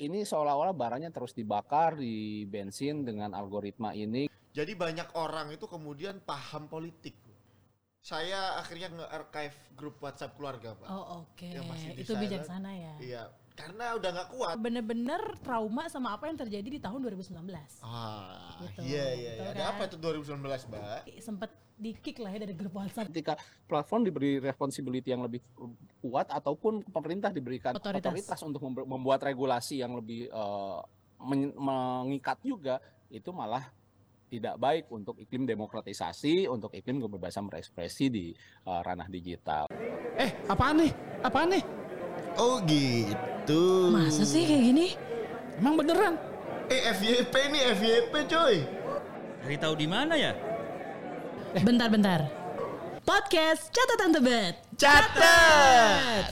ini seolah-olah barangnya terus dibakar di bensin dengan algoritma ini. Jadi banyak orang itu kemudian paham politik. Saya akhirnya nge-archive grup WhatsApp keluarga, Pak. Oh oke, Yang masih di itu bijaksana ya. Iya, karena udah nggak kuat. Bener-bener trauma sama apa yang terjadi di tahun 2019. Ah, Gitu, iya iya. betul iya. Ada kan? apa itu 2019, Mbak? Sempet di kick lah ya dari grup WhatsApp. Ketika platform diberi responsibility yang lebih kuat ataupun pemerintah diberikan Otoritas. otoritas, untuk membuat regulasi yang lebih men- mengikat juga, itu malah tidak baik untuk iklim demokratisasi, untuk iklim kebebasan berekspresi di eh, ranah digital. Eh, apaan nih? Apaan nih? Oh gitu. Masa sih kayak gini? Emang beneran? Eh FYP nih FYP coy. Cari tahu di mana ya? Bentar-bentar. Podcast Catatan Tebet. Catat.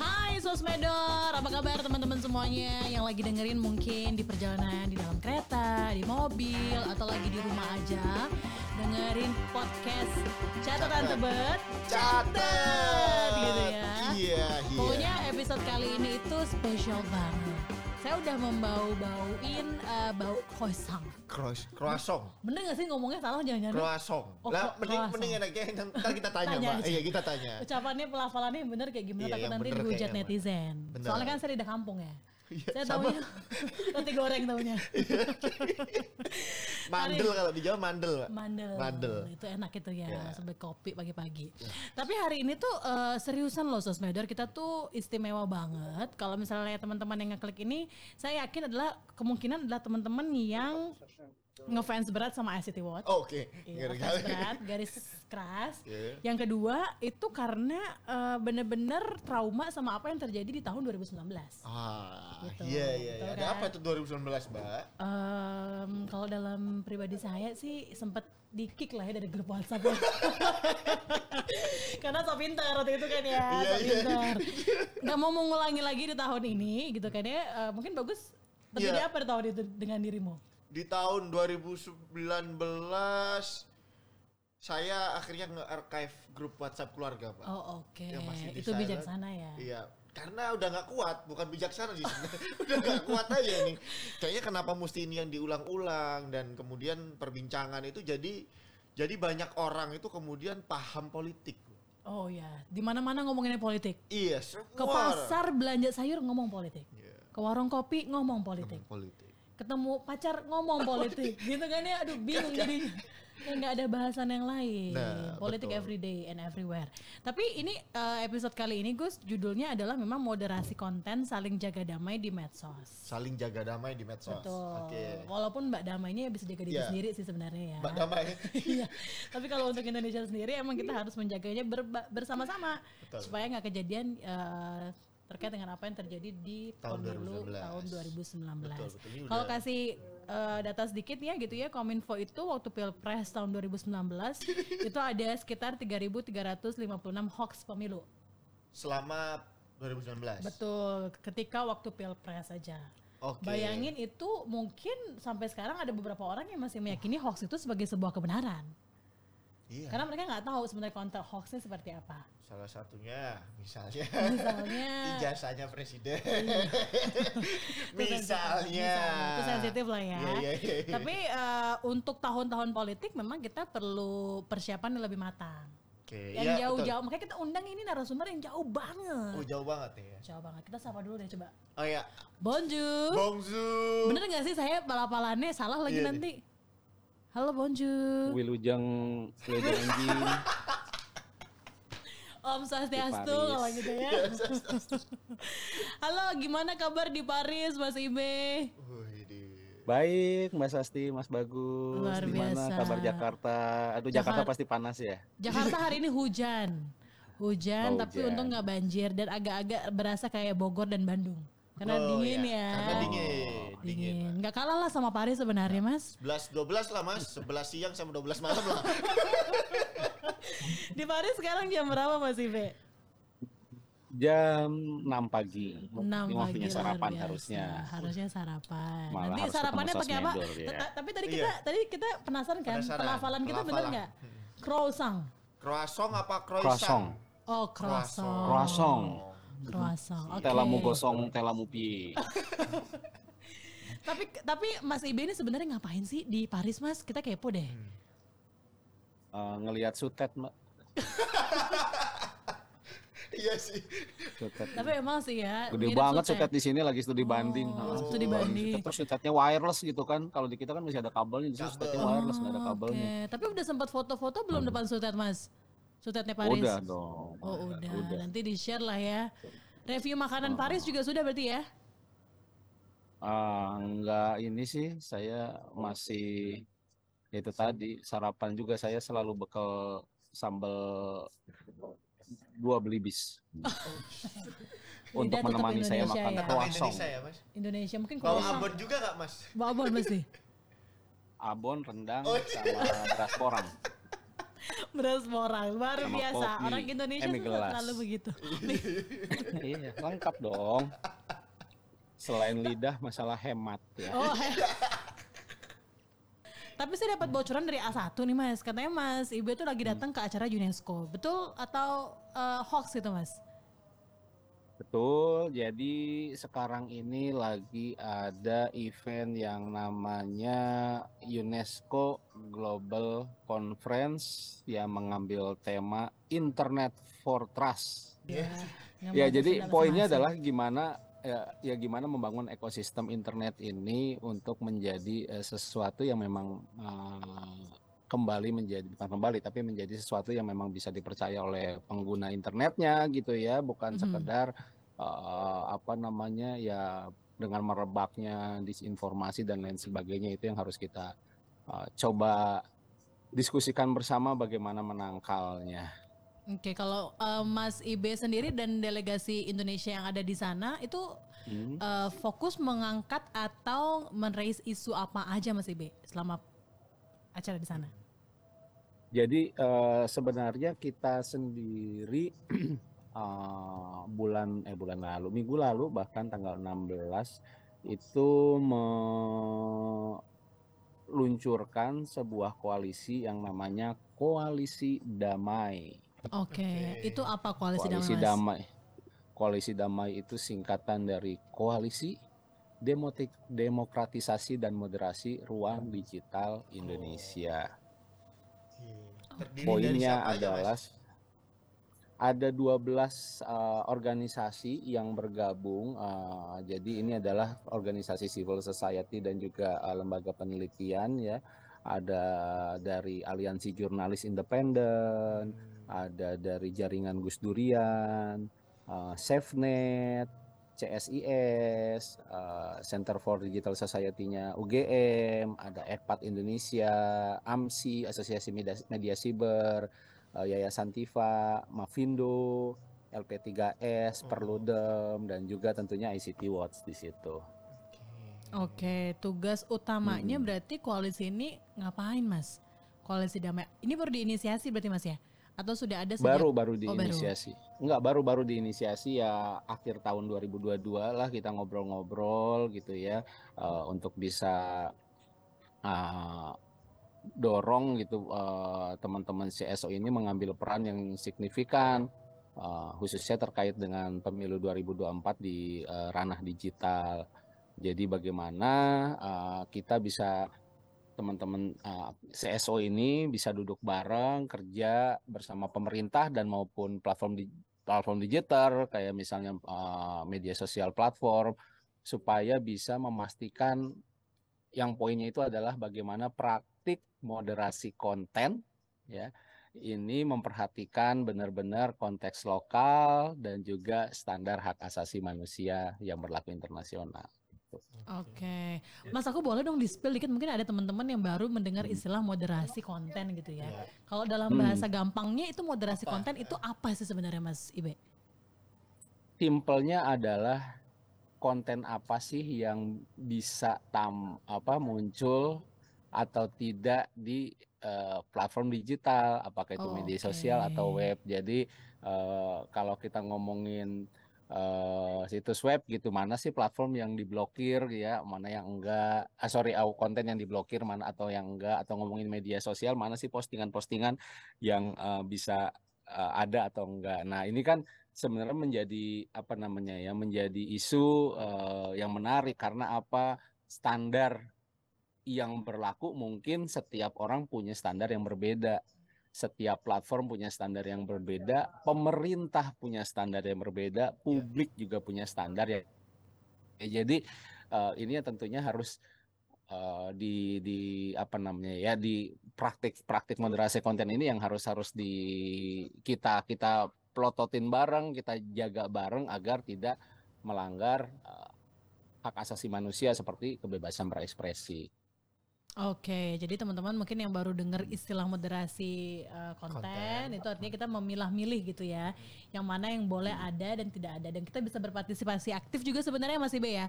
Hai Sosmedor, apa kabar teman-teman semuanya yang lagi dengerin mungkin di perjalanan di dalam kereta, di mobil, atau lagi di rumah aja dengerin podcast Catatan Tebet. Catat. Gitu ya. Iya iya. Pokoknya episode kali ini itu spesial banget. Saya udah membau-bauin eh, bau croissant. Cross, croissant. Bener gak sih ngomongnya salah jangan-jangan? Croissant. Oh, lah, mending, croissant. mending enaknya ntar kita tanya, Tanya Mbak. Iya, kita tanya. Ucapannya pelafalannya yang bener kayak gimana Iya, takut yang nanti dihujat netizen. Bener. Soalnya kan saya di kampung ya. Iya, saya sama. taunya roti goreng taunya. Mandel kalau di Jawa mandel, Mbak. Mandel. Mandel. Itu enak itu ya, Ya. sampai kopi pagi-pagi. Tapi hari ini tuh eh, seriusan loh Sosmedor, kita tuh istimewa banget. Kalau misalnya teman-teman yang ngeklik ini, saya yakin adalah kemungkinan adalah teman-teman yang ngefans berat sama ICT Watch. Oh, Oke, Iya, Ngeri ngefans berat, garis keras. Iya. Yang kedua itu karena eh, bener-bener trauma sama apa yang terjadi di tahun 2019. Ah, Gitu, iya iya. betul iya. Ada kan? apa itu 2019, Mbak? Em, kalau dalam pribadi saya sih sempet di kick lah ya dari grup WhatsApp ya. Karena so pintar waktu itu kan ya, Iya, so iya. pintar. Nggak mau mengulangi lagi di tahun ini gitu kan ya. Eh, mungkin bagus terjadi Iya. apa di tahun itu dengan dirimu? Di tahun 2019 saya akhirnya nge-archive grup WhatsApp keluarga, Pak. Oh oke, Yang masih di itu silent. bijaksana ya. Iya, karena udah nggak kuat, bukan bijaksana sih sebenarnya. udah nggak kuat aja nih. Kayaknya kenapa mesti ini yang diulang-ulang dan kemudian perbincangan itu jadi jadi banyak orang itu kemudian paham politik. Oh ya, di mana-mana ngomonginnya politik. Iya, semua. Ke pasar belanja sayur ngomong politik. Iya, Ke warung kopi ngomong politik. ngomong politik. Ketemu pacar ngomong politik. gitu kan ya? Aduh bingung jadinya. Ya nggak ada bahasan yang lain. Nah, politik betul. everyday and everywhere. Tapi ini eh, episode kali ini Gus judulnya adalah memang moderasi konten saling jaga damai di medsos. Saling jaga damai di medsos. betul. Oke. walaupun Mbak Damainya bisa jaga diri Iya. sendiri sih sebenarnya ya. Mbak Damai. Iya, tapi kalau untuk Indonesia sendiri emang kita harus menjaganya bersama-sama. Supaya nggak kejadian eh, terkait dengan apa yang terjadi di Tahun pemilu 2019. tahun 2019. Betul, betul. Ini Kalau kasih eh, data sedikit ya gitu ya, Kominfo itu waktu Pilpres tahun 2019 itu ada sekitar 3.356 hoax pemilu. Selama 2019. Betul, ketika waktu Pilpres saja. Oke. Bayangin itu mungkin sampai sekarang ada beberapa orang yang masih meyakini hoax itu sebagai sebuah kebenaran. Iya. Karena mereka nggak tahu sebenarnya konten hoaxnya seperti apa. Salah satunya misalnya Misalnya ijazahnya presiden. sensitif, misalnya. misalnya. itu sensitif lah ya. Iya, iya, iya, iya. Tapi eh, untuk tahun-tahun politik memang kita perlu persiapan yang lebih matang. Oke, Yang iya, jauh-jauh, makanya kita undang ini narasumber yang jauh banget. Oh, jauh banget ya. Jauh banget. Kita sapa dulu deh coba. Oh ya, Bonjour. Bonjour. Bener gak sih saya palapalannya salah lagi Iya, nanti? Halo bonjour. Wilujeng, Wilujeng anjing. Om Swastiastu kalau gitu ya. Halo, gimana kabar di Paris, Mas Ibe? Baik, Mbak Sasti, Mas Bagus. Luar Gimana biasa. kabar Jakarta? Aduh, Jakarta Jakar- pasti panas ya. Jakarta hari ini hujan. Hujan, Oh, tapi hujan. untung nggak banjir dan agak-agak berasa kayak Bogor dan Bandung. Karena Oh, dingin ya. ya. Karena dingin, dingin. Dingin. Nggak kalah lah sama Paris sebenarnya, Mas. 11 12 lah Mas, 11 siang sama 12 malam lah. Di Paris sekarang jam berapa, Mas Ibe? Jam 6 pagi. 6 Ini pagi waktunya luar sarapan biasa. harusnya. Harusnya sarapan. Malah Nanti harus sarapannya pakai apa? ya. Tapi tadi Iya. kita tadi kita penasaran kan? Penasaran. Pelafalan kita bener Pelafalan. nggak? Croissant. Croissant apa Croissant. croissant? Oh, croissant. Croissant. Croissant. Oke. Telamu gosong, telamu pi. Tapi tapi Mas Ibe ini sebenarnya ngapain sih di Paris, Mas? Kita kepo deh. Eh, ngelihat sutet, Mbak. Iya sih. Sutet. Tapi emang sih ya. Gede banget sutet di sini lagi studi Oh, banding. studi banding. Terus sutetnya wireless gitu kan. Kalau di kita kan masih ada kabelnya, di sini sutetnya wireless nggak ada Oh, kabelnya. Oke, tapi udah sempat foto-foto belum depan sutet, Mas? Sutetnya Paris. Udah dong. Oh, udah. Nanti di-share lah ya. Review makanan Paris juga sudah berarti ya? Ah, enggak ini sih saya masih itu tadi sarapan juga saya selalu bekal sambal dua beli bis untuk tetap menemani saya Indonesia makan ya. Tetap croissant. Indonesia ya mas. Indonesia mungkin Bawa croissant. abon juga gak mas? Bawa abon mesti. Abon, rendang, Oh, iya. sama beras porang. Beras porang, luar Sama biasa. kopi, Orang Indonesia tuh selalu begitu. iya, lengkap dong. Selain lidah, masalah hemat ya. Oh, he- Tapi saya dapat bocoran dari A1 nih Mas. Katanya Mas Ibe tuh lagi datang ke acara UNESCO. Betul atau eh, hoax gitu Mas? Betul, jadi sekarang ini lagi ada event yang namanya UNESCO Global Conference yang mengambil tema Internet for Trust. Ya, yang Ya, bahasa jadi poinnya masing-masing. adalah gimana ya, ya gimana membangun ekosistem internet ini untuk menjadi eh, sesuatu yang memang eh, kembali menjadi bukan kembali tapi menjadi sesuatu yang memang bisa dipercaya oleh pengguna internetnya gitu ya, bukan Mhm. sekedar eh, apa namanya ya dengan merebaknya disinformasi dan lain sebagainya itu yang harus kita eh, coba diskusikan bersama bagaimana menangkalnya. Oke, kalau eh, Mas Ibe sendiri dan delegasi Indonesia yang ada di sana itu Hmm. eh, fokus mengangkat atau men-raise isu apa aja Mas Ibe selama acara di sana? Jadi eh, sebenarnya kita sendiri eh, bulan eh bulan lalu, minggu lalu bahkan tanggal 16 itu meluncurkan sebuah koalisi yang namanya Koalisi Damai. Oke, Oke. itu apa koalisi, Koalisi damai? Damai. Koalisi Damai itu singkatan dari Koalisi Demotik- Demokratisasi dan Moderasi Ruang Digital Indonesia. Terdiri dari Poinnya siapa aja, Mas? adalah ada 12 uh, organisasi yang bergabung. uh, jadi ini adalah organisasi civil society dan juga uh, lembaga penelitian ya. Ada dari Aliansi Jurnalis Independen, ada dari jaringan Gus Durian, uh, SafeNet, CSIS, uh, Center for Digital Society-nya UGM, ada EKPAT Indonesia, AMSI, Asosiasi Media, Media Siber, uh, Yayasan Tifa, Mavindo, LP3S, Perludem, dan juga tentunya ICT Watch di situ. Oke, tugas utamanya Hmm. berarti koalisi ini ngapain Mas? Koalisi damai. Ini baru diinisiasi berarti Mas ya? Atau sudah ada sejak Baru baru Oh, baru. diinisiasi. Enggak, baru-baru diinisiasi ya akhir tahun 2022 lah kita ngobrol-ngobrol gitu ya uh, untuk bisa uh, dorong gitu uh, teman-teman CSO ini mengambil peran yang signifikan uh, khususnya terkait dengan pemilu 2024 di uh, ranah digital. Jadi bagaimana uh, kita bisa teman-teman uh, CSO ini bisa duduk bareng kerja bersama pemerintah dan maupun platform di platform digital kayak misalnya uh, media sosial platform supaya bisa memastikan yang poinnya itu adalah bagaimana praktik moderasi konten ya ini memperhatikan benar-benar konteks lokal dan juga standar hak asasi manusia yang berlaku internasional. Oke, Mas aku boleh dong di-spill dikit mungkin ada teman-teman yang baru mendengar Hmm. istilah moderasi konten gitu ya. Kalau dalam Hmm. bahasa gampangnya itu moderasi konten itu apa sih sebenarnya Mas Ibe? Simpelnya adalah konten apa sih yang bisa tam apa muncul atau tidak di eh, platform digital, apakah itu Oh, media sosial atau oke. web. Jadi eh, kalau kita ngomongin eh, situs web gitu, mana sih platform yang diblokir ya, mana yang enggak, ah, sorry, konten yang diblokir mana atau yang enggak, atau ngomongin media sosial, mana sih postingan-postingan yang eh, bisa eh, ada atau enggak. Nah ini kan sebenarnya menjadi apa namanya ya menjadi isu uh, yang menarik. Karena apa? Standar yang berlaku mungkin setiap orang punya standar yang berbeda setiap platform punya standar yang berbeda pemerintah punya standar yang berbeda iya. publik juga punya standar ya, ya jadi uh, ini ya tentunya harus uh, di di apa namanya ya di praktik praktik moderasi konten ini yang harus harus di kita kita plototin bareng kita jaga bareng agar tidak melanggar uh, hak asasi manusia seperti kebebasan berekspresi. Oke, jadi teman-teman mungkin yang baru dengar istilah moderasi uh, konten, konten itu artinya kita memilah-milih gitu ya, yang mana yang boleh ada dan tidak ada dan kita bisa berpartisipasi aktif juga sebenarnya Mas Ibe ya,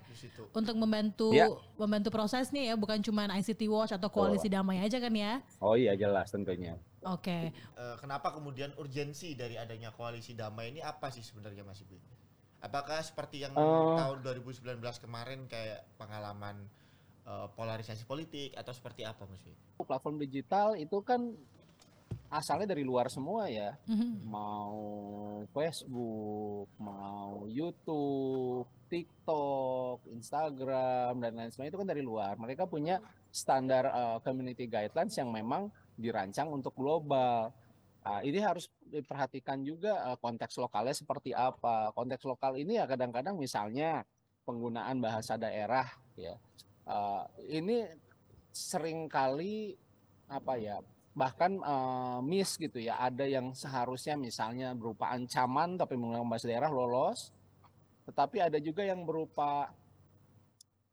untuk membantu ya. membantu proses nih ya, bukan cuma ICT Watch atau koalisi oh. damai aja kan ya? Oh iya jelas tentunya. Oke. Uh, kenapa kemudian urgensi dari adanya koalisi damai ini apa sih sebenarnya Mas Ibe? Apakah seperti yang uh, tahun 2019 kemarin kayak pengalaman uh, polarisasi politik atau seperti apa Mas Platform digital itu kan asalnya dari luar semua ya. Mm-hmm. Mau Facebook, mau YouTube, TikTok, Instagram dan lain sebagainya itu kan dari luar. Mereka punya standar uh, community guidelines yang memang dirancang untuk global. Nah, ini harus diperhatikan juga uh, konteks lokalnya seperti apa. Konteks lokal ini ya kadang-kadang misalnya penggunaan bahasa daerah ya uh, ini sering kali apa ya bahkan uh, miss gitu ya. Ada yang seharusnya misalnya berupa ancaman tapi menggunakan bahasa daerah lolos tetapi ada juga yang berupa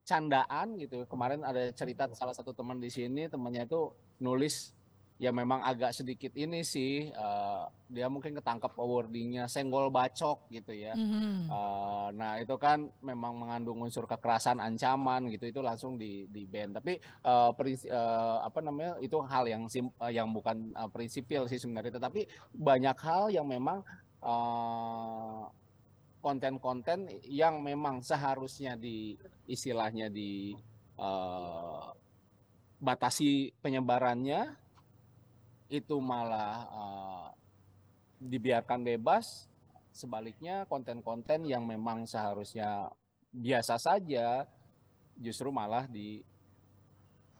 candaan gitu. Kemarin ada cerita salah satu teman di sini temannya itu nulis ya memang agak sedikit ini sih uh, dia mungkin ketangkep wordingnya senggol bacok gitu ya. Mm-hmm. uh, nah itu kan memang mengandung unsur kekerasan ancaman gitu itu langsung di di ban. Tapi uh, prinsi, uh, apa namanya itu hal yang sim, uh, yang bukan uh, prinsipil sih sebenarnya. Tetapi banyak hal yang memang uh, konten-konten yang memang seharusnya di istilahnya di uh, batasi penyebarannya itu malah uh, dibiarkan bebas sebaliknya konten-konten yang memang seharusnya biasa saja justru malah di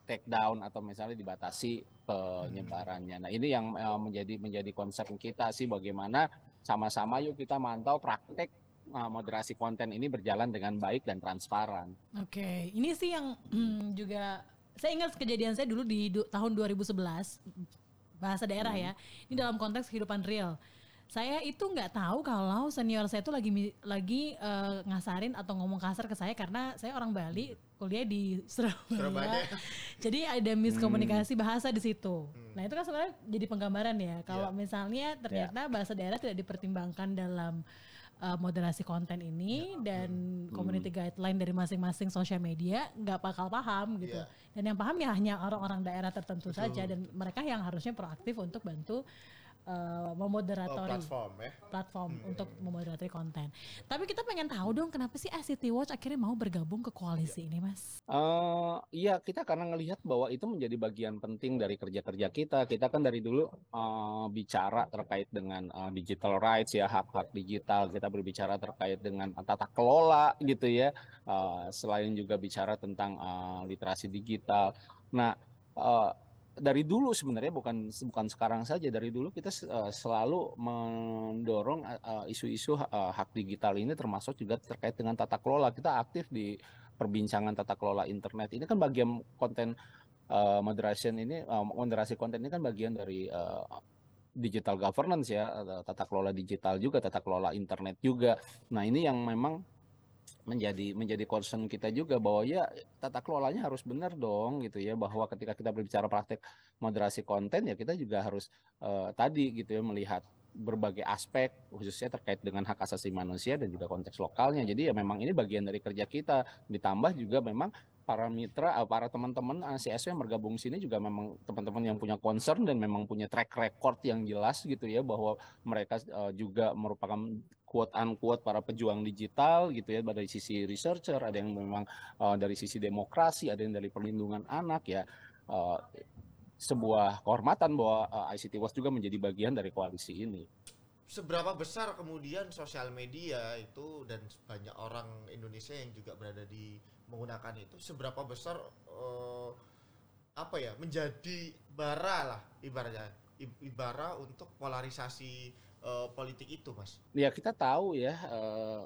take down atau misalnya dibatasi penyebarannya. Nah, ini yang uh, menjadi menjadi concern kita sih bagaimana sama-sama yuk kita mantau praktek uh, moderasi konten ini berjalan dengan baik dan transparan. Oke, ini sih yang hmm, juga saya ingat kejadian saya dulu di tahun 2011 bahasa daerah hmm. ya. Ini dalam konteks kehidupan real. Saya itu nggak tahu kalau senior saya itu lagi lagi uh, ngasarin atau ngomong kasar ke saya karena saya orang Bali kuliah di Surabaya. Surabaya. Jadi ada miskomunikasi hmm. bahasa di situ. Hmm. Nah itu kan sebenarnya jadi penggambaran ya. Kalau yeah. misalnya ternyata yeah. bahasa daerah tidak dipertimbangkan dalam uh, moderasi konten ini yeah. dan hmm. community guideline dari masing-masing sosial media nggak bakal paham gitu. Yeah. Dan yang paham ya hanya orang-orang daerah tertentu Betul. saja dan mereka yang harusnya proaktif untuk bantu uh, memoderatori oh, platform ya platform hmm. untuk memoderatori konten. Tapi kita pengen tahu dong kenapa sih ICT Watch akhirnya mau bergabung ke koalisi ya. ini, Mas? Uh, iya, kita karena ngelihat bahwa itu menjadi bagian penting dari kerja-kerja kita. Kita kan dari dulu uh, bicara terkait dengan uh, digital rights ya, hak-hak digital. Kita berbicara terkait dengan tata kelola gitu ya. Uh, selain juga bicara tentang uh, literasi digital. Nah, uh, dari dulu sebenarnya bukan bukan sekarang saja dari dulu kita uh, selalu mendorong isu-isu uh, uh, hak digital ini termasuk juga terkait dengan tata kelola. Kita aktif di perbincangan tata kelola internet. Ini kan bagian konten moderation ini moderasi konten ini kan bagian dari digital governance ya tata kelola digital juga tata kelola internet juga. Nah ini yang memang menjadi menjadi concern kita juga bahwa ya tata kelolanya harus benar dong gitu ya bahwa ketika kita berbicara praktek moderasi konten ya kita juga harus uh, tadi gitu ya melihat berbagai aspek khususnya terkait dengan hak asasi manusia dan juga konteks lokalnya. Jadi ya memang ini bagian dari kerja kita. Ditambah juga memang para mitra, eh, para teman-teman CSW yang bergabung sini juga memang teman-teman yang punya concern dan memang punya track record yang jelas gitu ya bahwa mereka juga merupakan quote unquote para pejuang digital gitu ya dari sisi researcher ada yang memang uh, dari sisi demokrasi ada yang dari perlindungan anak ya uh, sebuah kehormatan bahwa uh, ICT Watch juga menjadi bagian dari koalisi ini. seberapa besar kemudian sosial media itu dan banyak orang Indonesia yang juga berada di menggunakan itu seberapa besar eh, apa ya menjadi bara lah ibaratnya ibara untuk polarisasi eh, politik itu mas Ya kita tahu ya eh,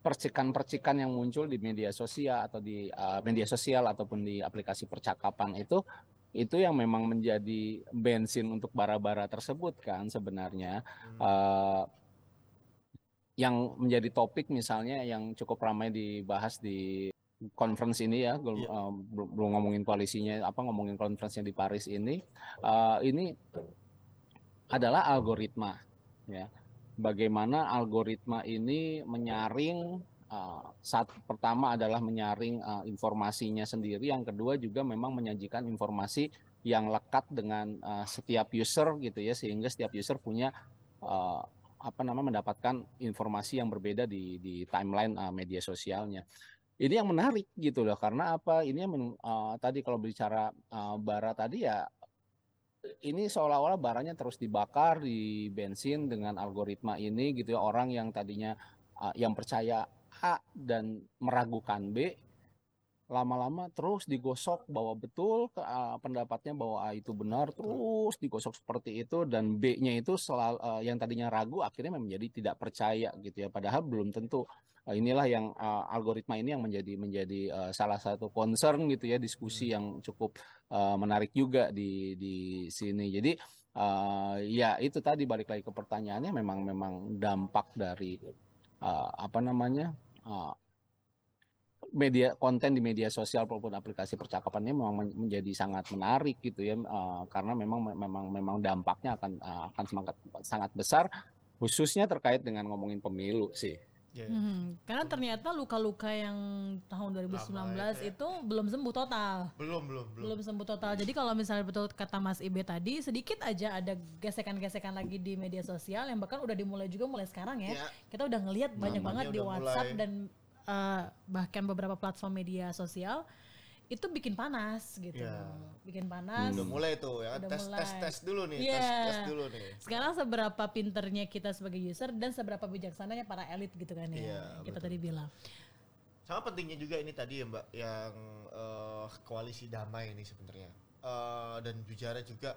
percikan-percikan yang muncul di media sosial atau di eh, media sosial ataupun di aplikasi percakapan itu itu yang memang menjadi bensin untuk bara-bara tersebut kan sebenarnya Hmm. Eh, yang menjadi topik misalnya yang cukup ramai dibahas di conference ini ya belum Iya. belum belum ngomongin koalisinya apa ngomongin conference-nya di Paris ini eh, ini adalah algoritma ya bagaimana algoritma ini menyaring uh, saat pertama adalah menyaring uh, informasinya sendiri, yang kedua juga memang menyajikan informasi yang lekat dengan uh, setiap user gitu ya, sehingga setiap user punya apa namanya mendapatkan informasi yang berbeda di di timeline media sosialnya. Ini yang menarik gitu loh, karena apa? Ini yang uh, tadi kalau bicara uh, bara tadi ya ini seolah-olah baranya terus dibakar di bensin dengan algoritma ini gitu ya. Orang yang tadinya uh, yang percaya A dan meragukan B lama-lama terus digosok bahwa betul ke- uh, pendapatnya bahwa A itu benar terus digosok seperti itu dan B-nya itu selalu uh, yang tadinya ragu akhirnya menjadi tidak percaya gitu ya. Padahal belum tentu Uh, inilah yang uh, algoritma ini yang menjadi menjadi uh, salah satu concern gitu ya diskusi yang cukup uh, menarik juga di di sini. Jadi uh, ya itu tadi balik lagi ke pertanyaannya memang memang dampak dari uh, apa namanya uh, media konten di media sosial maupun aplikasi percakapannya memang men- menjadi sangat menarik gitu ya uh, karena memang memang memang dampaknya akan uh, akan sangat sangat besar khususnya terkait dengan ngomongin pemilu sih. Ya. Hmm, karena ternyata luka-luka yang tahun 2019 Lama itu ya. itu belum sembuh total. belum belum belum Belum sembuh total. Jadi kalau misalnya betul kata Mas Ibe tadi, sedikit aja ada gesekan-gesekan lagi di media sosial yang bahkan udah dimulai juga mulai sekarang ya. Ya. Kita udah ngelihat banyak Namanya banget di WhatsApp mulai. dan eh, bahkan beberapa platform media sosial itu bikin panas gitu. Ya. Bikin panas. udah mulai tuh ya Udah tes mulai. tes tes dulu nih Iya. tes tes dulu nih Sekarang seberapa pinternya kita sebagai user dan seberapa bijaksananya para elit gitu kan ya. Iya, kita betul. tadi bilang. sama pentingnya juga ini tadi ya mbak yang eh, koalisi damai ini sebenarnya Eh, dan bicara juga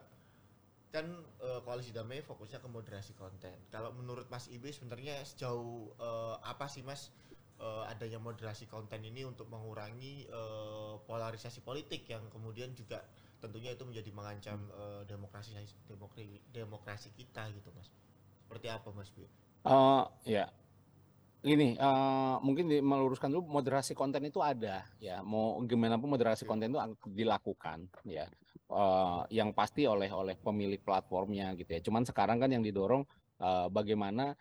kan eh, koalisi damai fokusnya ke moderasi konten kalau menurut mas Ibe sebenarnya sejauh eh, apa sih mas eh, adanya moderasi konten ini untuk mengurangi eh, polarisasi politik yang kemudian juga tentunya itu menjadi mengancam eh, demokrasi demokrasi demokrasi kita gitu mas seperti apa mas Bi? Eh ya, gini, eh, mungkin di- meluruskan dulu moderasi konten itu ada ya. Mau gimana pun moderasi konten itu dilakukan ya. Eh, yang pasti oleh oleh pemilik platformnya gitu ya. Cuman sekarang kan yang didorong eh, bagaimana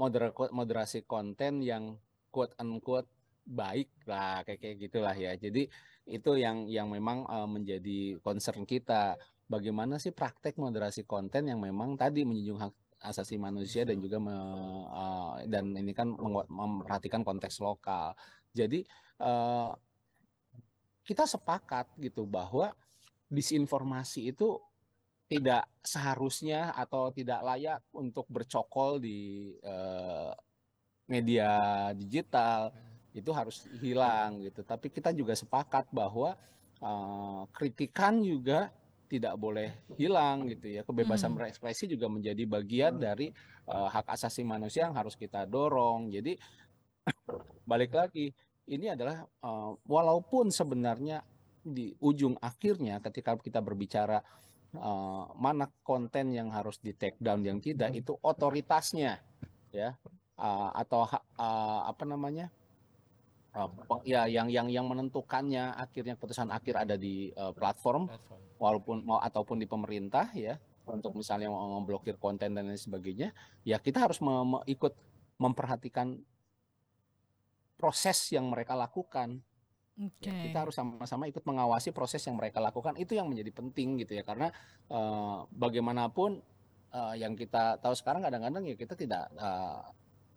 modera- moderasi konten yang quote unquote baik lah kayak kayak gitulah ya. Jadi itu yang yang memang eh, menjadi concern kita. Bagaimana sih praktek moderasi konten yang memang tadi menjunjung hak asasi manusia dan juga me- eh, dan ini kan memperhatikan konteks lokal. Jadi eh, kita sepakat gitu bahwa disinformasi itu tidak seharusnya atau tidak layak untuk bercokol di eh, media digital itu harus hilang gitu. Tapi kita juga sepakat bahwa eh, kritikan juga tidak boleh hilang gitu ya. Kebebasan Hmm. berekspresi juga menjadi bagian dari eh, hak asasi manusia yang harus kita dorong. Jadi balik lagi ini adalah eh, walaupun sebenarnya di ujung akhirnya ketika kita berbicara eh, mana konten yang harus di take down yang tidak itu otoritasnya ya. Eh, atau eh, apa namanya? Peng- ya yang yang yang menentukannya akhirnya keputusan akhir ada di platform platform. walaupun mau ataupun di pemerintah ya untuk misalnya mau memblokir konten dan lain sebagainya ya kita harus me- me- ikut memperhatikan proses yang mereka lakukan Oke. Ya, kita harus sama-sama ikut mengawasi proses yang mereka lakukan itu yang menjadi penting gitu ya karena eh, bagaimanapun eh, yang kita tahu sekarang kadang-kadang ya kita tidak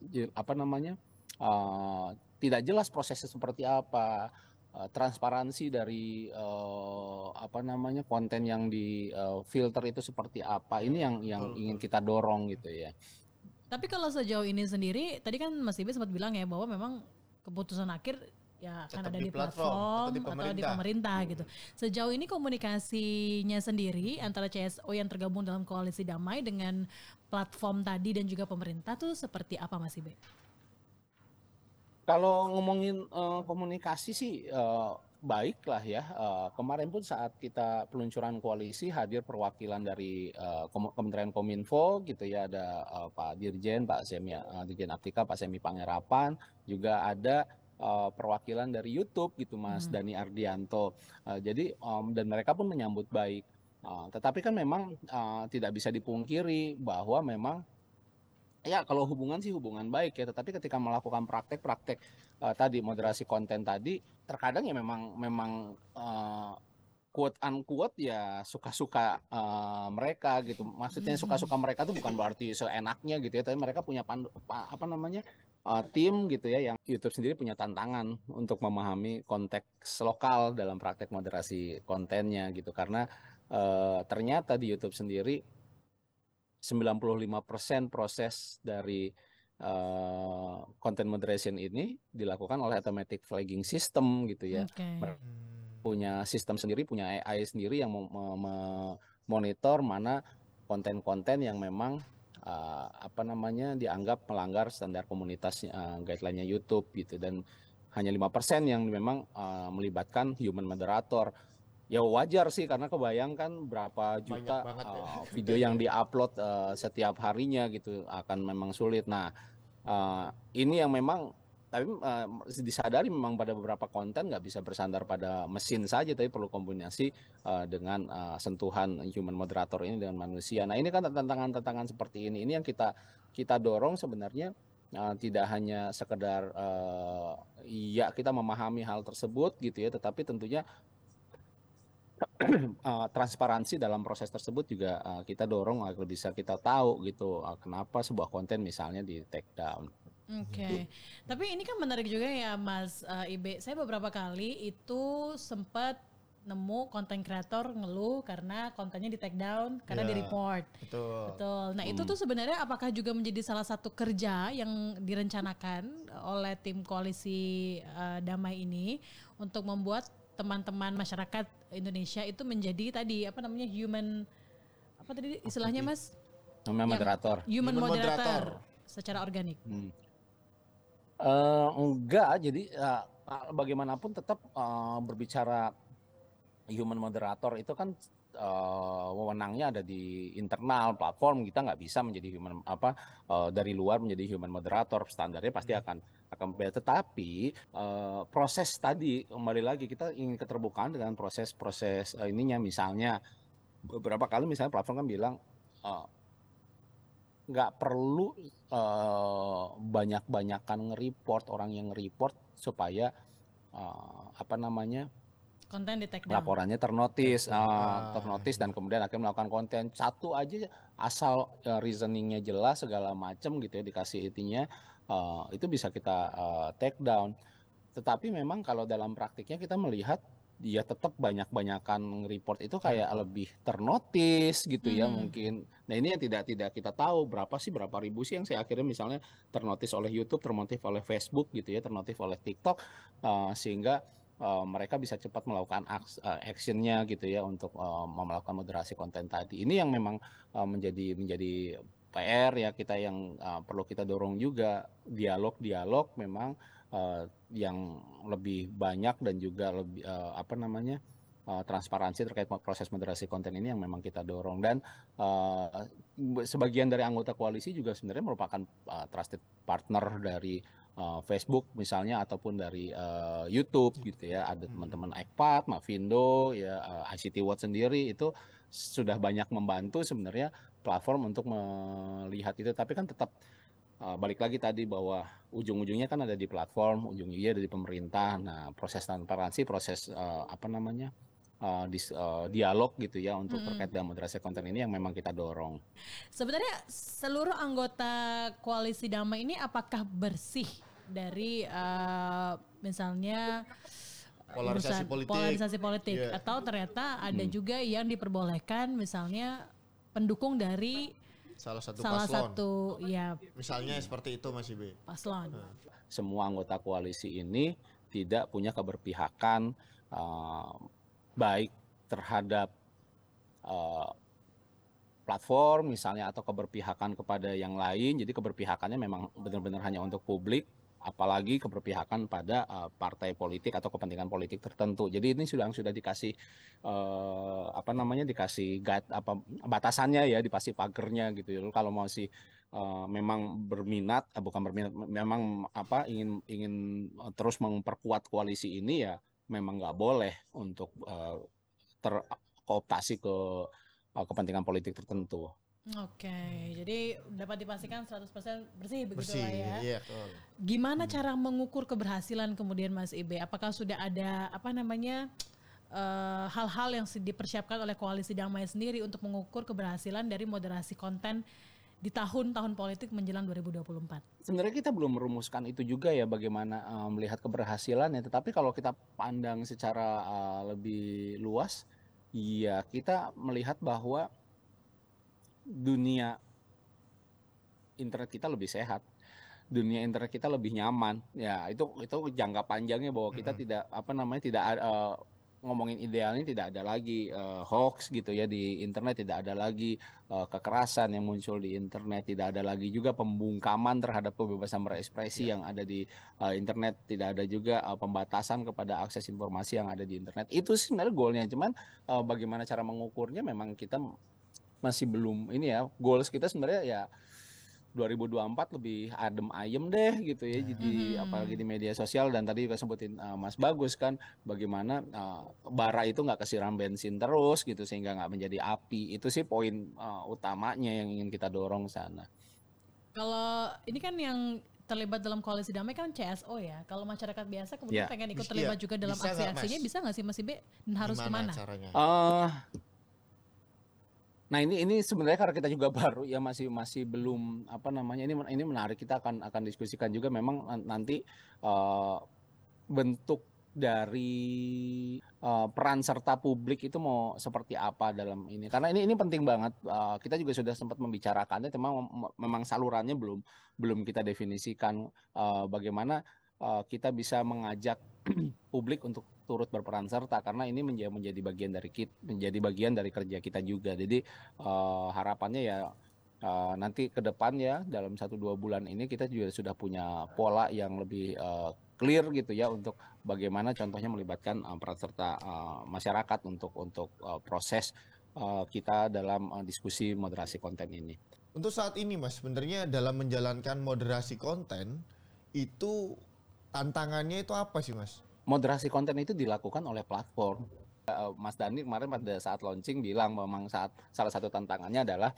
je- apa namanya eh, tidak jelas prosesnya seperti apa uh, transparansi dari uh, apa namanya konten yang di uh, filter itu seperti apa. Ini yang yang ingin kita dorong gitu ya. Tapi kalau sejauh ini sendiri, tadi kan Mas Ibe sempat bilang ya bahwa memang keputusan akhir ya akan ada di platform platform, atau di atau di pemerintah. pemerintah gitu. Sejauh ini komunikasinya sendiri antara CSO yang tergabung dalam koalisi damai dengan platform tadi dan juga pemerintah tuh seperti apa Mas Ibe? Kalau ngomongin eh, komunikasi sih eh, baik lah ya. Eh, kemarin pun saat kita peluncuran koalisi hadir perwakilan dari Kom- Kementerian Kominfo gitu ya ada eh, Pak Dirjen, Pak Semi eh, Dirjen Aptika, Pak Semi Pangerapan, juga ada eh, perwakilan dari YouTube gitu Mas Hmm. Dani Ardianto. Eh, jadi em, dan mereka pun menyambut baik. Eh, tetapi kan memang eh, tidak bisa dipungkiri bahwa memang Ya, kalau hubungan sih hubungan baik ya, tetapi ketika melakukan praktek-praktek eh, tadi moderasi konten tadi, terkadang ya memang memang eh, quote unquote ya suka-suka eh, mereka gitu. Maksudnya suka-suka mereka tuh bukan berarti seenaknya gitu ya, tapi mereka punya pandu, pa- apa namanya eh, tim gitu ya yang YouTube sendiri punya tantangan untuk memahami konteks lokal dalam praktek moderasi kontennya gitu karena eh, ternyata di YouTube sendiri 95% proses dari eh, content moderation ini dilakukan oleh automatic flagging system gitu ya. Mer- Punya sistem sendiri, punya AI sendiri yang mem- me- me- monitor mana konten-konten yang memang eh, apa namanya dianggap melanggar standar komunitas eh, guideline-nya YouTube gitu dan hanya 5% yang memang eh, melibatkan human moderator. Ya wajar sih karena kebayangkan berapa juta banget ya. video yang diupload eh, setiap harinya gitu akan memang sulit. Nah, eh, ini yang memang tapi eh, disadari memang pada beberapa konten nggak bisa bersandar pada mesin saja tapi perlu kombinasi eh, dengan eh, sentuhan human moderator ini dengan manusia. Nah, ini kan tantangan-tantangan seperti ini. Ini yang kita kita dorong sebenarnya eh, tidak hanya sekedar eh, iya kita memahami hal tersebut gitu ya, tetapi tentunya eh, transparansi dalam proses tersebut juga eh, kita dorong agar bisa kita tahu gitu eh, kenapa sebuah konten misalnya di take down. Oke, tapi ini kan menarik juga ya Mas eh, Ibe. Saya beberapa kali itu sempat nemu konten kreator ngeluh karena kontennya di take down karena Ya. di report. Betul. Betul. Nah itu tuh sebenarnya apakah juga menjadi salah satu kerja yang direncanakan oleh tim koalisi eh, damai ini untuk membuat teman-teman masyarakat Indonesia itu menjadi tadi apa namanya human apa tadi istilahnya Mas Namanya Yang- moderator. human, Human moderator, moderator. secara organik. Hmm. Eh, enggak, jadi eh, bagaimanapun tetap eh, berbicara human moderator itu kan eh, wewenangnya ada di internal platform. Kita nggak bisa menjadi human apa eh, dari luar menjadi human moderator. Standarnya pasti akan akan berbeda tetapi eh, proses tadi kembali lagi kita ingin keterbukaan dengan proses-proses eh, ininya. Misalnya beberapa kali misalnya platform kan bilang eh, nggak perlu eh, banyak-banyakan nge-report orang yang nge-report supaya eh, apa namanya Konten di take down. laporannya ternotis, Ah. eh, ternotis dan kemudian akhirnya melakukan konten satu aja asal eh, reasoningnya jelas segala macam gitu ya dikasih intinya eh, itu bisa kita eh, take down. Tetapi memang kalau dalam praktiknya kita melihat dia tetap banyak-banyakan report itu kayak lebih ternotis gitu ya Hmm. mungkin. Nah ini yang tidak tidak kita tahu berapa sih berapa ribu sih yang saya akhirnya misalnya ternotis oleh YouTube, ternotis oleh Facebook gitu ya, ternotis oleh TikTok eh, sehingga eh, mereka bisa cepat melakukan aks- eh, actionnya gitu ya untuk eh, melakukan moderasi konten tadi. Ini yang memang eh, menjadi menjadi PR ya kita yang eh, perlu kita dorong juga dialog-dialog memang eh, yang lebih banyak dan juga lebih eh, apa namanya eh, transparansi terkait proses moderasi konten ini yang memang kita dorong. Dan eh, sebagian dari anggota koalisi juga sebenarnya merupakan eh, trusted partner dari eh, Facebook misalnya ataupun dari eh, YouTube gitu ya. Ada teman-teman Ekpat, Mavindo ya eh, ICT Watch sendiri itu sudah banyak membantu sebenarnya platform untuk melihat itu. Tapi kan tetap eh, balik lagi tadi bahwa ujung-ujungnya kan ada di platform ujung-ujungnya ada di pemerintah nah proses transparansi proses eh, apa namanya eh, dis- eh, dialog gitu ya untuk Mm-mm. terkait dengan moderasi konten ini yang memang kita dorong Sebenarnya seluruh anggota koalisi damai ini apakah bersih dari eh, misalnya Polarisasi urusan politik. polarisasi politik Iya. atau ternyata ada Hmm. juga yang diperbolehkan misalnya pendukung dari Salah satu salah paslon. satu ya Misalnya seperti itu Mas Ibe. paslon. semua anggota koalisi ini tidak punya keberpihakan eh, baik terhadap eh, platform misalnya atau keberpihakan kepada yang lain. Jadi keberpihakannya memang benar-benar hanya untuk publik, apalagi keberpihakan pada eh, partai politik atau kepentingan politik tertentu. Jadi ini sudah sudah dikasih eh, apa namanya dikasih guide apa batasannya ya, dikasih pagernya gitu. Lalu kalau mau sih eh, memang berminat, eh, bukan berminat, memang apa ingin ingin eh, terus memperkuat koalisi ini ya memang nggak boleh untuk eh, terkooptasi ke eh, kepentingan politik tertentu. Oke, jadi dapat dipastikan 100% bersih begitu Bersih. lah ya. Iya, betul. Gimana cara mengukur keberhasilan kemudian Mas Ibe? Apakah sudah ada apa namanya eh, hal-hal yang se- dipersiapkan oleh koalisi damai sendiri untuk mengukur keberhasilan dari moderasi konten di tahun-tahun politik menjelang 2024? Sebenarnya kita belum merumuskan itu juga ya bagaimana eh, melihat keberhasilannya. Tetapi kalau kita pandang secara eh, lebih luas, ya kita melihat bahwa dunia internet kita lebih sehat, dunia internet kita lebih nyaman. Ya itu itu jangka panjangnya bahwa kita Mhm. tidak apa namanya tidak eh, ngomongin idealnya tidak ada lagi eh, hoax gitu ya di internet, tidak ada lagi eh, kekerasan yang muncul di internet, tidak ada lagi juga pembungkaman terhadap kebebasan berekspresi yang ada di eh, internet, tidak ada juga eh, pembatasan kepada akses informasi yang ada di internet. Itu sih sebenarnya goalnya, cuman eh, bagaimana cara mengukurnya memang kita masih belum ini ya. Goals kita sebenarnya ya 2024 lebih adem ayem deh gitu ya jadi Mhm. apalagi di media sosial dan tadi juga sebutin eh, Mas Bagus kan bagaimana eh, bara itu nggak kesiram bensin terus gitu sehingga nggak menjadi api itu sih poin eh, utamanya yang ingin kita dorong sana. Kalau ini kan yang terlibat dalam koalisi damai kan CSO ya. Kalau masyarakat biasa kemudian Ya. pengen ikut Bisa- terlibat iya. juga dalam aksi-aksinya, bisa nggak sih Mas Ibe? Dan harus Gimana ke mana? caranya? eh nah ini ini sebenarnya karena kita juga baru ya masih masih belum apa namanya ini ini menarik kita akan akan diskusikan juga. Memang nan- nanti eh, bentuk dari eh, peran serta publik itu mau seperti apa dalam ini. Karena ini ini penting banget Eh, kita juga sudah sempat membicarakannya memang memang salurannya belum belum kita definisikan eh, bagaimana eh, kita bisa mengajak publik untuk turut berperan serta karena ini menjadi bagian dari kita menjadi bagian dari kerja kita juga jadi eh, harapannya ya eh, nanti ke depan ya dalam satu dua bulan ini kita juga sudah punya pola yang lebih eh, clear gitu ya untuk bagaimana contohnya melibatkan eh, peran serta eh, masyarakat untuk untuk eh, proses eh, kita dalam eh, diskusi moderasi konten ini. Untuk saat ini Mas, sebenarnya dalam menjalankan moderasi konten itu tantangannya itu apa sih Mas? Moderasi konten itu dilakukan oleh platform. Eh, Mas Dani kemarin pada saat launching bilang memang saat salah satu tantangannya adalah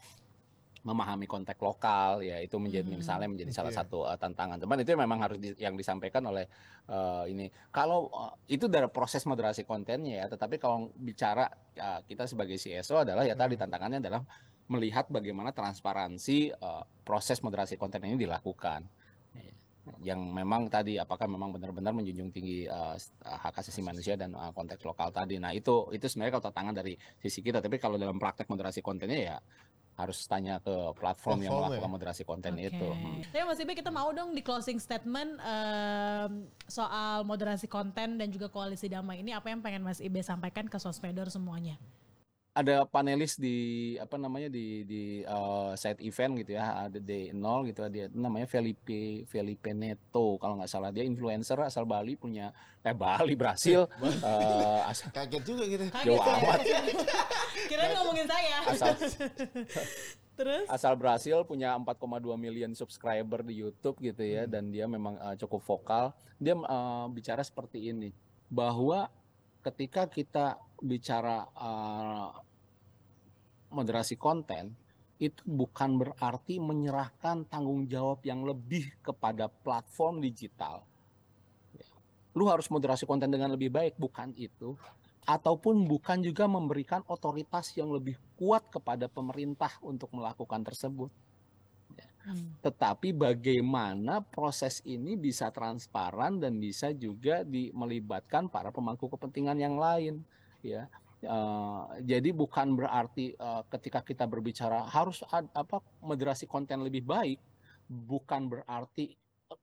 memahami konteks lokal ya itu menjadi Mhm. misalnya menjadi salah Iya. satu eh, tantangan. Cuman itu memang harus di- yang disampaikan oleh eh, ini. Kalau eh, itu dari proses moderasi kontennya ya, tetapi kalau bicara eh, kita sebagai CSO adalah ya tadi Hmm. tantangannya adalah melihat bagaimana transparansi eh, proses moderasi konten ini dilakukan. Yang memang tadi apakah memang benar-benar menjunjung tinggi eh, hak asasi manusia dan eh, konteks lokal tadi. Nah, itu itu sebenarnya kalau tantangan dari sisi kita, tapi kalau dalam praktek moderasi kontennya ya harus tanya ke platform yang Platform ya? melakukan moderasi konten Oke. itu. Hmm. Tapi Mas Ibe kita mau dong di closing statement em, soal moderasi konten dan juga koalisi damai ini apa yang pengen Mas Ibe sampaikan ke sosmedor semuanya? Ada panelis di apa namanya di di eh, side event gitu ya ada di nol gitu dia namanya Felipe Felipe Neto kalau nggak salah dia influencer asal Bali punya eh Bali Brasil eh, asal Kaget juga gitu. Kaget Jauh ya. amat. Kirain ngomongin saya. asal Terus? asal Brasil punya 4,2 million subscriber di YouTube gitu ya Hmm. dan dia memang eh, cukup vokal dia eh, bicara seperti ini bahwa ketika kita bicara eh, moderasi konten itu bukan berarti menyerahkan tanggung jawab yang lebih kepada platform digital. Lu harus moderasi konten dengan lebih baik, bukan itu. Ataupun bukan juga memberikan otoritas yang lebih kuat kepada pemerintah untuk melakukan tersebut. Ya. Hmm. tetapi bagaimana proses ini bisa transparan dan bisa juga di, melibatkan para pemangku kepentingan yang lain ya Eh, jadi bukan berarti eh, ketika kita berbicara harus ad- apa moderasi konten lebih baik bukan berarti eh,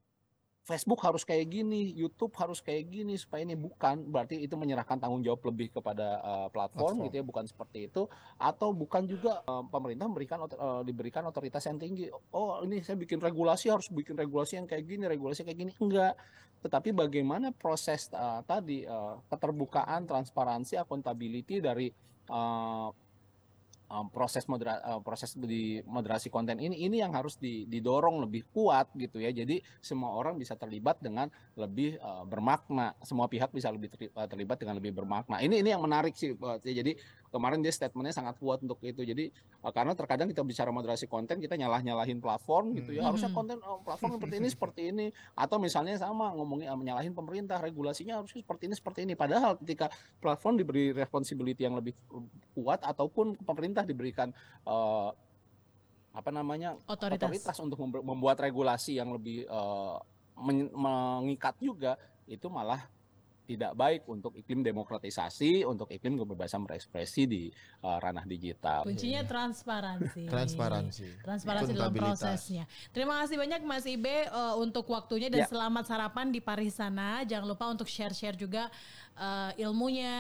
Facebook harus kayak gini, YouTube harus kayak gini supaya ini bukan berarti itu menyerahkan tanggung jawab lebih kepada eh, platform Platform. gitu ya bukan seperti itu. Atau bukan juga eh, pemerintah memberikan eh, diberikan otoritas yang tinggi oh ini saya bikin regulasi harus bikin regulasi yang kayak gini regulasi kayak gini. Enggak tetapi bagaimana proses eh, tadi eh, keterbukaan transparansi accountability dari eh, proses modera proses di moderasi konten ini ini yang harus di- didorong lebih kuat gitu ya. Jadi semua orang bisa terlibat dengan lebih bermakna. Semua pihak bisa lebih terli- terlibat dengan lebih bermakna. Ini ini yang menarik sih jadi kemarin dia statementnya sangat kuat untuk itu jadi eh, karena terkadang kita bicara moderasi konten kita nyalah nyalahin platform gitu ya Hmm. harusnya konten eh, platform seperti ini seperti ini atau misalnya sama ngomongin eh, menyalahin pemerintah regulasinya harusnya seperti ini seperti ini padahal ketika platform diberi responsibility yang lebih kuat ataupun pemerintah diberikan eh, apa namanya Otoritas. otoritas untuk membuat regulasi yang lebih men- mengikat juga itu malah tidak baik untuk iklim demokratisasi, untuk iklim kebebasan berekspresi di eh, ranah digital. Kuncinya transparansi. Transparansi. Transparansi dalam prosesnya. Terima kasih banyak Mas Ibe eh, untuk waktunya dan Ya. selamat sarapan di Paris sana. Jangan lupa untuk share-share juga eh, ilmunya,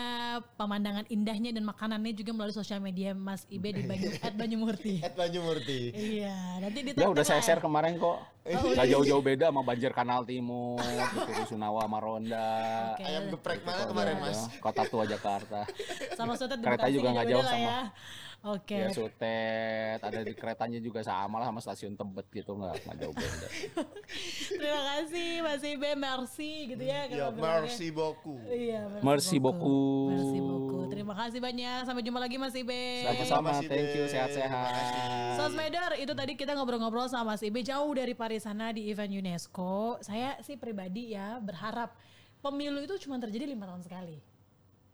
pemandangan indahnya dan makanannya juga melalui sosial media Mas Ibe di Banyu at Banyumurti. Ed Banyumurti. iya, nanti di Ya udah saya ya. share kemarin kok. Oh, Gak jauh-jauh beda sama Banjir Kanal Timur, gitu, Rusunawa sama Ronda. Oke. Ayam geprek Gitu, mana kok, kemarin mas? Kota tua Jakarta. Sama Sotet di Kereta Bekasi juga nggak jauh sama- ya. Oke. Ya Sutet, ada di keretanya juga sama lah sama stasiun Tebet gitu nggak nggak jauh beda. Terima kasih Mas Ibe, merci gitu ya. Ya, merci beaucoup. Iya, Merci beaucoup. Merci beaucoup. Terima kasih banyak. Sampai jumpa lagi Mas Ibe. Sama-sama, Mas Ibe. thank you, sehat-sehat. Sosmeder itu tadi kita ngobrol-ngobrol sama Mas Ibe jauh dari Paris sana di event UNESCO. Saya sih pribadi ya berharap pemilu itu cuma terjadi lima tahun sekali.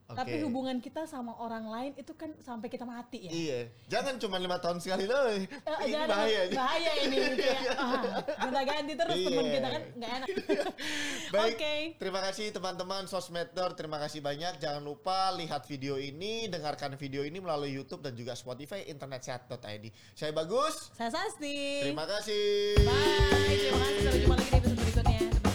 Tapi Oke. hubungan kita sama orang lain itu kan sampai kita mati ya. Iya, jangan cuma lima tahun sekali loh. Eh, ini jangan- bahaya. bahaya ini kayak ah, gonta-ganti terus teman Iya. kita kan nggak enak. Baik, Oke. terima kasih teman-teman Sosmedor, terima kasih banyak. Jangan lupa lihat video ini, dengarkan video ini melalui YouTube dan juga Spotify internetsehat.id. Saya Bagus, Saya Sasti. terima kasih. Bye. Terima kasih sampai jumpa lagi di episode